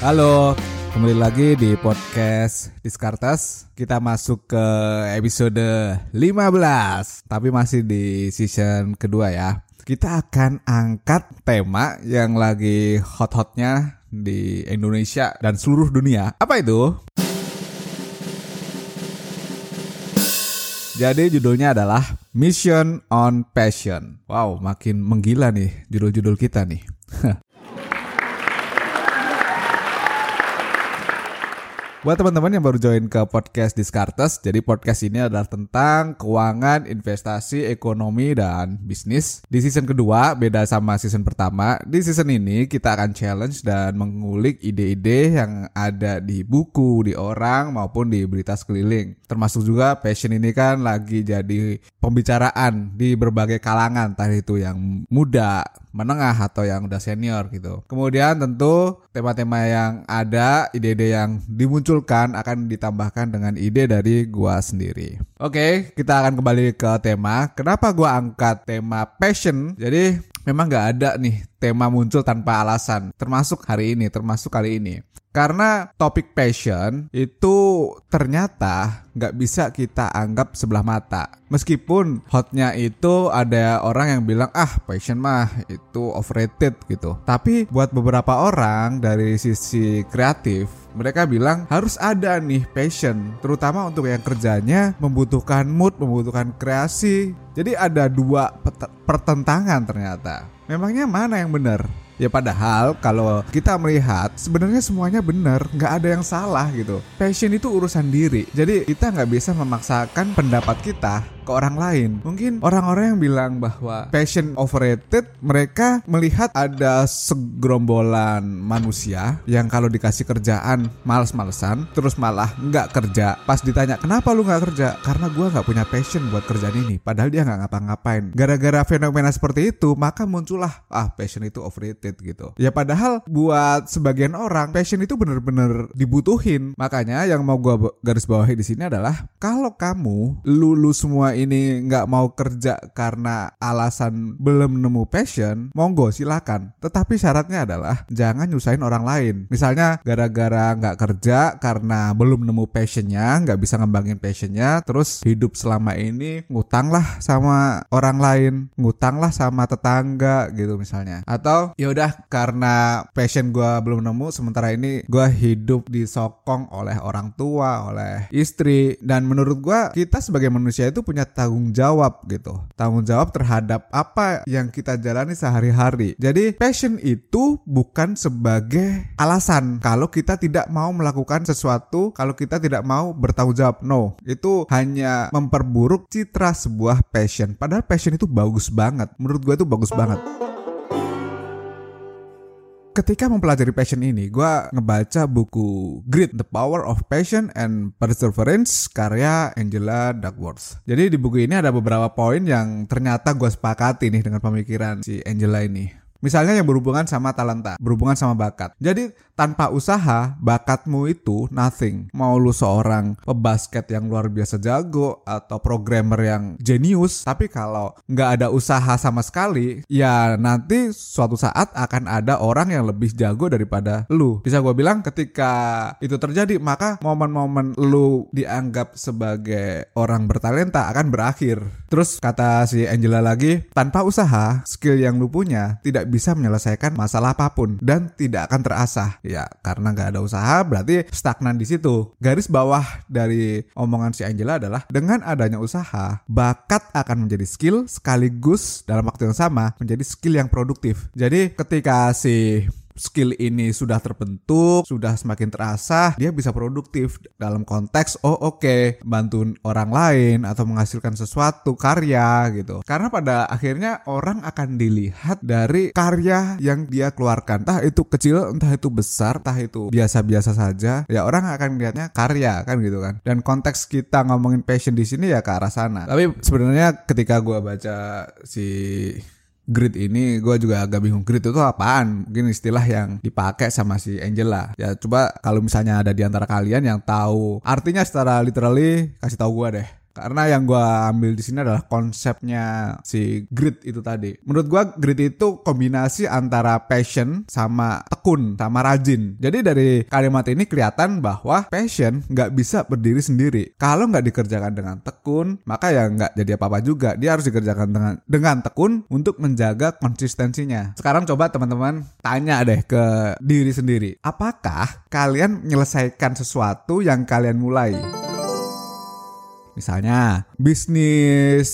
Halo, kembali lagi di podcast Diskartes. Kita masuk ke episode 15, tapi masih di season kedua ya. Kita akan angkat tema yang lagi hot-hotnya di Indonesia dan seluruh dunia. Apa itu? Jadi judulnya adalah Mission on Passion. Wow, makin menggila nih judul-judul kita nih. Buat teman-teman yang baru join ke podcast Diskartes, jadi podcast ini adalah tentang keuangan, investasi, ekonomi, dan bisnis. Di season kedua, beda sama season pertama. Di season ini, kita akan challenge dan mengulik ide-ide yang ada di buku, di orang, maupun di berita sekeliling. Termasuk juga passion ini kan lagi jadi pembicaraan di berbagai kalangan, entah itu yang muda, menengah atau yang udah senior gitu. Kemudian tentu tema-tema yang ada, ide-ide yang dimunculkan akan ditambahkan dengan ide dari gua sendiri. Oke, kita akan kembali ke tema. Kenapa gua angkat tema passion? Jadi memang nggak ada nih tema muncul tanpa alasan, termasuk hari ini, termasuk kali ini. Karena topik passion itu ternyata nggak bisa kita anggap sebelah mata. Meskipun hotnya itu ada orang yang bilang ah passion mah itu overrated gitu. Tapi buat beberapa orang dari sisi kreatif mereka bilang harus ada nih passion, terutama untuk yang kerjanya membutuhkan mood, membutuhkan kreasi. Jadi ada dua pertentangan ternyata. Memangnya mana yang benar? Ya padahal kalau kita melihat sebenarnya semuanya benar, nggak ada yang salah gitu. Passion itu urusan diri. Jadi kita nggak bisa memaksakan pendapat kita ke orang lain. Mungkin orang-orang yang bilang bahwa passion overrated, mereka melihat ada segerombolan manusia yang kalau dikasih kerjaan males-malesan, terus malah nggak kerja. Pas ditanya kenapa lu nggak kerja? Karena gua nggak punya passion buat kerjaan ini. Padahal dia nggak ngapa-ngapain. Gara-gara fenomena seperti itu, maka muncullah ah passion itu overrated gitu. Ya padahal buat sebagian orang passion itu bener-bener dibutuhin. Makanya yang mau gua garis bawahi di sini adalah kalau kamu lulu semua ini nggak mau kerja karena alasan belum nemu passion, monggo silakan. Tetapi syaratnya adalah jangan nyusahin orang lain. Misalnya gara-gara nggak kerja karena belum nemu passionnya, nggak bisa ngembangin passionnya, terus hidup selama ini ngutanglah sama orang lain, ngutanglah sama tetangga gitu misalnya. Atau ya udah karena passion gue belum nemu, sementara ini gue hidup disokong oleh orang tua, oleh istri, dan menurut gue kita sebagai manusia itu punya tanggung jawab gitu, tanggung jawab terhadap apa yang kita jalani sehari-hari. Jadi passion itu bukan sebagai alasan kalau kita tidak mau melakukan sesuatu, kalau kita tidak mau bertanggung jawab. No, itu hanya memperburuk citra sebuah passion. Padahal passion itu bagus banget. Menurut gue itu bagus banget ketika mempelajari passion ini, gue ngebaca buku Grit, The Power of Passion and Perseverance karya Angela Duckworth. Jadi di buku ini ada beberapa poin yang ternyata gue sepakati nih dengan pemikiran si Angela ini. Misalnya yang berhubungan sama talenta, berhubungan sama bakat. Jadi tanpa usaha, bakatmu itu nothing. Mau lu seorang pebasket yang luar biasa jago atau programmer yang jenius, tapi kalau nggak ada usaha sama sekali, ya nanti suatu saat akan ada orang yang lebih jago daripada lu. Bisa gue bilang ketika itu terjadi, maka momen-momen lu dianggap sebagai orang bertalenta akan berakhir. Terus kata si Angela lagi, tanpa usaha, skill yang lu punya tidak bisa menyelesaikan masalah apa pun dan tidak akan terasah. Ya, karena nggak ada usaha berarti stagnan di situ. Garis bawah dari omongan si Angela adalah dengan adanya usaha, bakat akan menjadi skill sekaligus dalam waktu yang sama menjadi skill yang produktif. Jadi ketika si skill ini sudah terbentuk, sudah semakin terasa, dia bisa produktif dalam konteks oh oke, okay, bantu orang lain atau menghasilkan sesuatu karya gitu. Karena pada akhirnya orang akan dilihat dari karya yang dia keluarkan. Entah itu kecil, entah itu besar, entah itu biasa-biasa saja. Ya orang akan melihatnya karya kan gitu kan. Dan konteks kita ngomongin passion di sini ya ke arah sana. Tapi sebenarnya ketika gue baca si grid ini gue juga agak bingung grid itu apaan? Mungkin istilah yang dipakai sama si Angela ya coba kalau misalnya ada di antara kalian yang tahu artinya secara literally kasih tahu gue deh Karena yang gue ambil di sini adalah konsepnya si grit itu tadi. Menurut gue grit itu kombinasi antara passion sama tekun sama rajin. Jadi dari kalimat ini kelihatan bahwa passion nggak bisa berdiri sendiri. Kalau nggak dikerjakan dengan tekun, maka ya nggak jadi apa-apa juga. Dia harus dikerjakan dengan dengan tekun untuk menjaga konsistensinya. Sekarang coba teman-teman tanya deh ke diri sendiri. Apakah kalian menyelesaikan sesuatu yang kalian mulai? Misalnya bisnis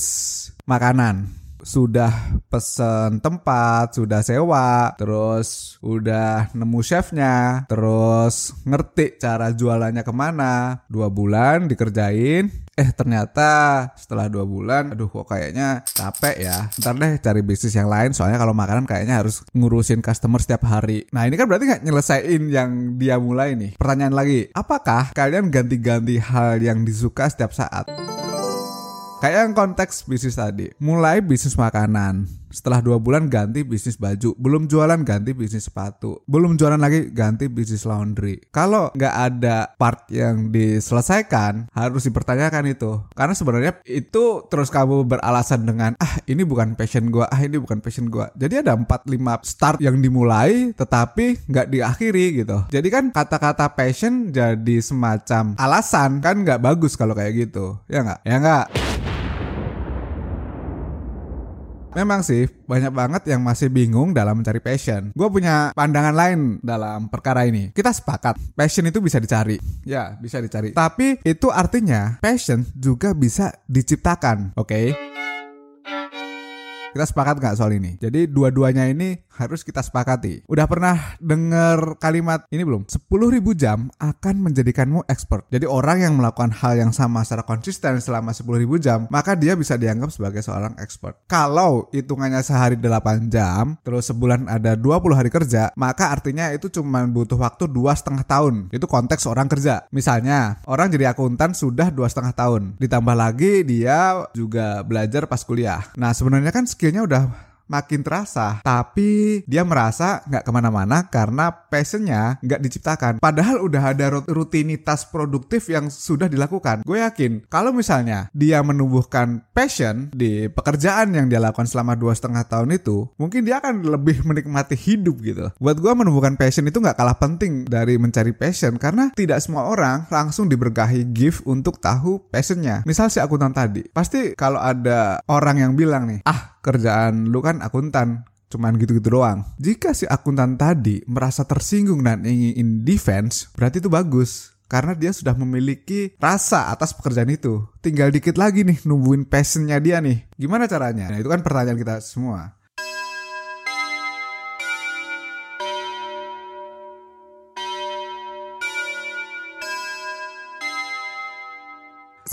makanan. Sudah pesen tempat, sudah sewa, terus udah nemu chefnya, terus ngerti cara jualannya ke mana, dua bulan dikerjain, eh ternyata setelah dua bulan, aduh kok kayaknya capek ya, ntar deh cari bisnis yang lain, soalnya kalau makanan kayaknya harus ngurusin customer setiap hari. Nah ini kan berarti nggak nyelesain yang dia mulai nih. Pertanyaan lagi, apakah kalian ganti-ganti hal yang disuka setiap saat? Kayak yang konteks bisnis tadi, mulai bisnis makanan, setelah dua bulan ganti bisnis baju, belum jualan ganti bisnis sepatu, belum jualan lagi ganti bisnis laundry. Kalau nggak ada part yang diselesaikan, harus dipertanyakan itu. Karena sebenarnya itu terus kamu beralasan dengan ah ini bukan passion gua, ah ini bukan passion gua. Jadi ada 4 5 start yang dimulai tetapi nggak diakhiri gitu. Jadi kan kata-kata passion jadi semacam alasan kan nggak bagus kalau kayak gitu. Ya nggak? Ya nggak? Memang sih banyak banget yang masih bingung dalam mencari passion. Gue punya pandangan lain dalam perkara ini. Kita sepakat, passion itu bisa dicari. Ya, bisa dicari. Tapi itu artinya passion juga bisa diciptakan. Oke? Okay? Kita sepakat nggak soal ini? Jadi dua-duanya ini harus kita sepakati. Udah pernah denger kalimat ini belum? 10.000 jam akan menjadikanmu expert. Jadi orang yang melakukan hal yang sama secara konsisten selama 10.000 jam, maka dia bisa dianggap sebagai seorang expert. Kalau hitungannya sehari 8 jam, terus sebulan ada 20 hari kerja, maka artinya itu cuma butuh waktu dua setengah tahun. Itu konteks orang kerja. Misalnya, orang jadi akuntan sudah dua setengah tahun. Ditambah lagi dia juga belajar pas kuliah. Nah sebenarnya kan skill skillnya udah makin terasa tapi dia merasa nggak ke mana-mana karena passionnya nggak diciptakan. Padahal udah ada rutinitas produktif yang sudah dilakukan. Gue yakin kalau misalnya dia menumbuhkan passion di pekerjaan yang dia lakukan selama dua setengah tahun itu mungkin dia akan lebih menikmati hidup gitu. Buat gue menumbuhkan passion itu nggak kalah penting dari mencari passion karena tidak semua orang langsung diberkahi gift untuk tahu passionnya. Misal si akuntan tadi pasti kalau ada orang yang bilang nih ah kerjaan lu kan akuntan cuman gitu-gitu doang. Jika si akuntan tadi merasa tersinggung dan ingin defense, berarti itu bagus. Karena dia sudah memiliki rasa atas pekerjaan itu. Tinggal dikit lagi nih numbuhin passionnya dia nih. Gimana caranya? Nah itu kan pertanyaan kita semua.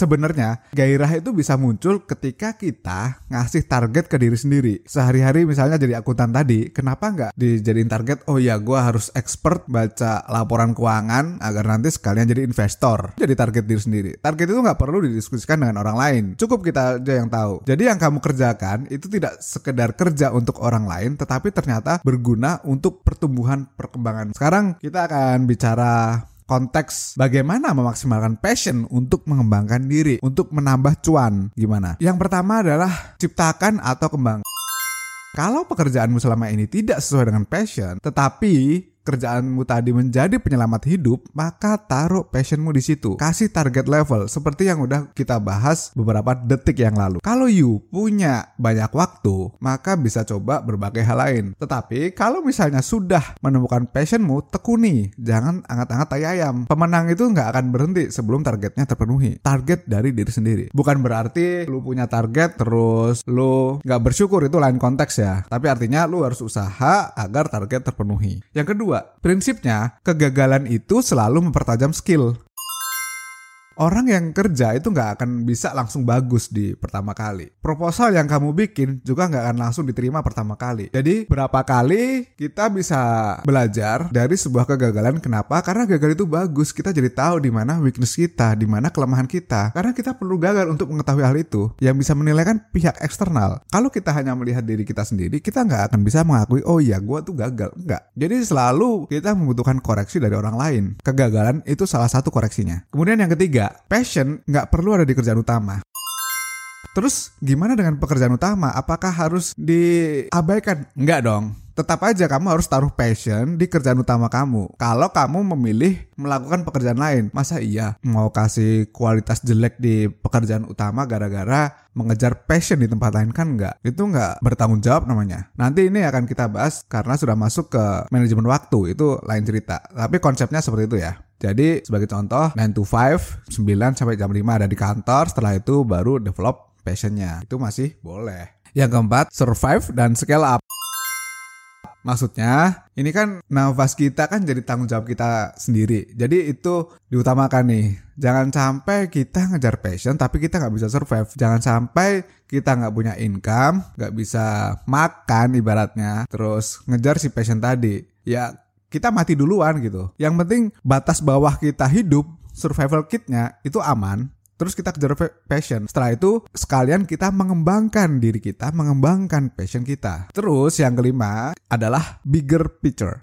Sebenarnya gairah itu bisa muncul ketika kita ngasih target ke diri sendiri. Sehari-hari misalnya jadi akuntan tadi, kenapa nggak dijadiin target? Oh ya, gue harus expert baca laporan keuangan agar nanti sekalian jadi investor. Jadi target diri sendiri. Target itu nggak perlu didiskusikan dengan orang lain. Cukup kita aja yang tahu. Jadi yang kamu kerjakan itu tidak sekedar kerja untuk orang lain, tetapi ternyata berguna untuk pertumbuhan perkembangan. Sekarang kita akan bicara konteks bagaimana memaksimalkan passion untuk mengembangkan diri, untuk menambah cuan. Gimana? Yang pertama adalah ciptakan atau kembang. Kalau pekerjaanmu selama ini tidak sesuai dengan passion, tetapi kerjaanmu tadi menjadi penyelamat hidup, maka taruh passionmu di situ. Kasih target level seperti yang udah kita bahas beberapa detik yang lalu. Kalau you punya banyak waktu, maka bisa coba berbagai hal lain. Tetapi kalau misalnya sudah menemukan passionmu, tekuni. Jangan angat-angat tai ayam. Pemenang itu nggak akan berhenti sebelum targetnya terpenuhi. Target dari diri sendiri. Bukan berarti lu punya target terus lu nggak bersyukur itu lain konteks ya. Tapi artinya lu harus usaha agar target terpenuhi. Yang kedua, prinsipnya kegagalan itu selalu mempertajam skill. Orang yang kerja itu nggak akan bisa langsung bagus di pertama kali. Proposal yang kamu bikin juga nggak akan langsung diterima pertama kali. Jadi berapa kali kita bisa belajar dari sebuah kegagalan. Kenapa? Karena gagal itu bagus. Kita jadi tahu di mana weakness kita, di mana kelemahan kita. Karena kita perlu gagal untuk mengetahui hal itu. Yang bisa menilai kan pihak eksternal. Kalau kita hanya melihat diri kita sendiri, kita nggak akan bisa mengakui, oh iya gue tuh gagal. Enggak. Jadi selalu kita membutuhkan koreksi dari orang lain. Kegagalan itu salah satu koreksinya. Kemudian yang ketiga, ketiga, passion nggak perlu ada di kerjaan utama. Terus gimana dengan pekerjaan utama? Apakah harus diabaikan? Enggak dong. Tetap aja kamu harus taruh passion di kerjaan utama kamu. Kalau kamu memilih melakukan pekerjaan lain, masa iya mau kasih kualitas jelek di pekerjaan utama gara-gara mengejar passion di tempat lain kan enggak? Itu enggak bertanggung jawab namanya. Nanti ini akan kita bahas karena sudah masuk ke manajemen waktu, itu lain cerita. Tapi konsepnya seperti itu ya. Jadi sebagai contoh 9 to 5, 9 sampai jam 5 ada di kantor, setelah itu baru develop passionnya. Itu masih boleh. Yang keempat, survive dan scale up. Maksudnya, ini kan nafas kita kan jadi tanggung jawab kita sendiri. Jadi itu diutamakan nih. Jangan sampai kita ngejar passion tapi kita nggak bisa survive. Jangan sampai kita nggak punya income, nggak bisa makan ibaratnya, terus ngejar si passion tadi. Ya kita mati duluan gitu. Yang penting batas bawah kita hidup, survival kitnya itu aman terus kita kejar passion. Setelah itu sekalian kita mengembangkan diri kita, mengembangkan passion kita. Terus yang kelima adalah bigger picture.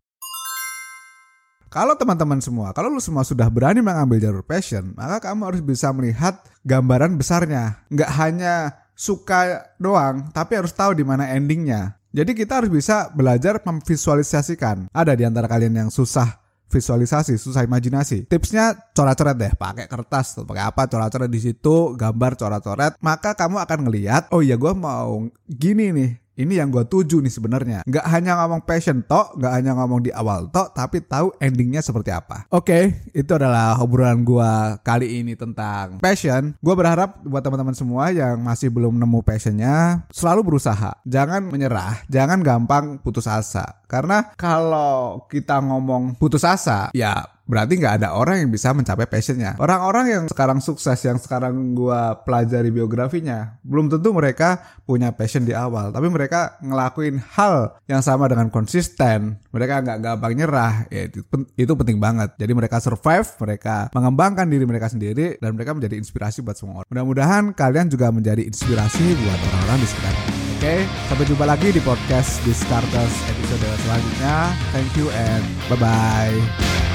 Kalau teman-teman semua, kalau lu semua sudah berani mengambil jalur passion, maka kamu harus bisa melihat gambaran besarnya. Nggak hanya suka doang, tapi harus tahu di mana endingnya. Jadi kita harus bisa belajar memvisualisasikan. Ada di antara kalian yang susah visualisasi, susah imajinasi. Tipsnya coret-coret deh, pakai kertas atau pakai apa, coret-coret di situ, gambar coret-coret, maka kamu akan ngelihat, oh iya gue mau gini nih, ini yang gue tuju nih sebenarnya. Nggak hanya ngomong passion tok, nggak hanya ngomong di awal tok, tapi tahu endingnya seperti apa. Oke, okay, itu adalah obrolan gue kali ini tentang passion. Gue berharap buat teman-teman semua yang masih belum nemu passionnya, selalu berusaha. Jangan menyerah, jangan gampang putus asa. Karena kalau kita ngomong putus asa, ya berarti nggak ada orang yang bisa mencapai passionnya. Orang-orang yang sekarang sukses, yang sekarang gua pelajari biografinya, belum tentu mereka punya passion di awal, tapi mereka ngelakuin hal yang sama dengan konsisten. Mereka nggak gampang nyerah, ya itu, itu penting banget. Jadi mereka survive, mereka mengembangkan diri mereka sendiri, dan mereka menjadi inspirasi buat semua orang. Mudah-mudahan kalian juga menjadi inspirasi buat orang-orang di sekitar Oke, sampai jumpa lagi di podcast Discartes episode selanjutnya. Thank you and bye-bye.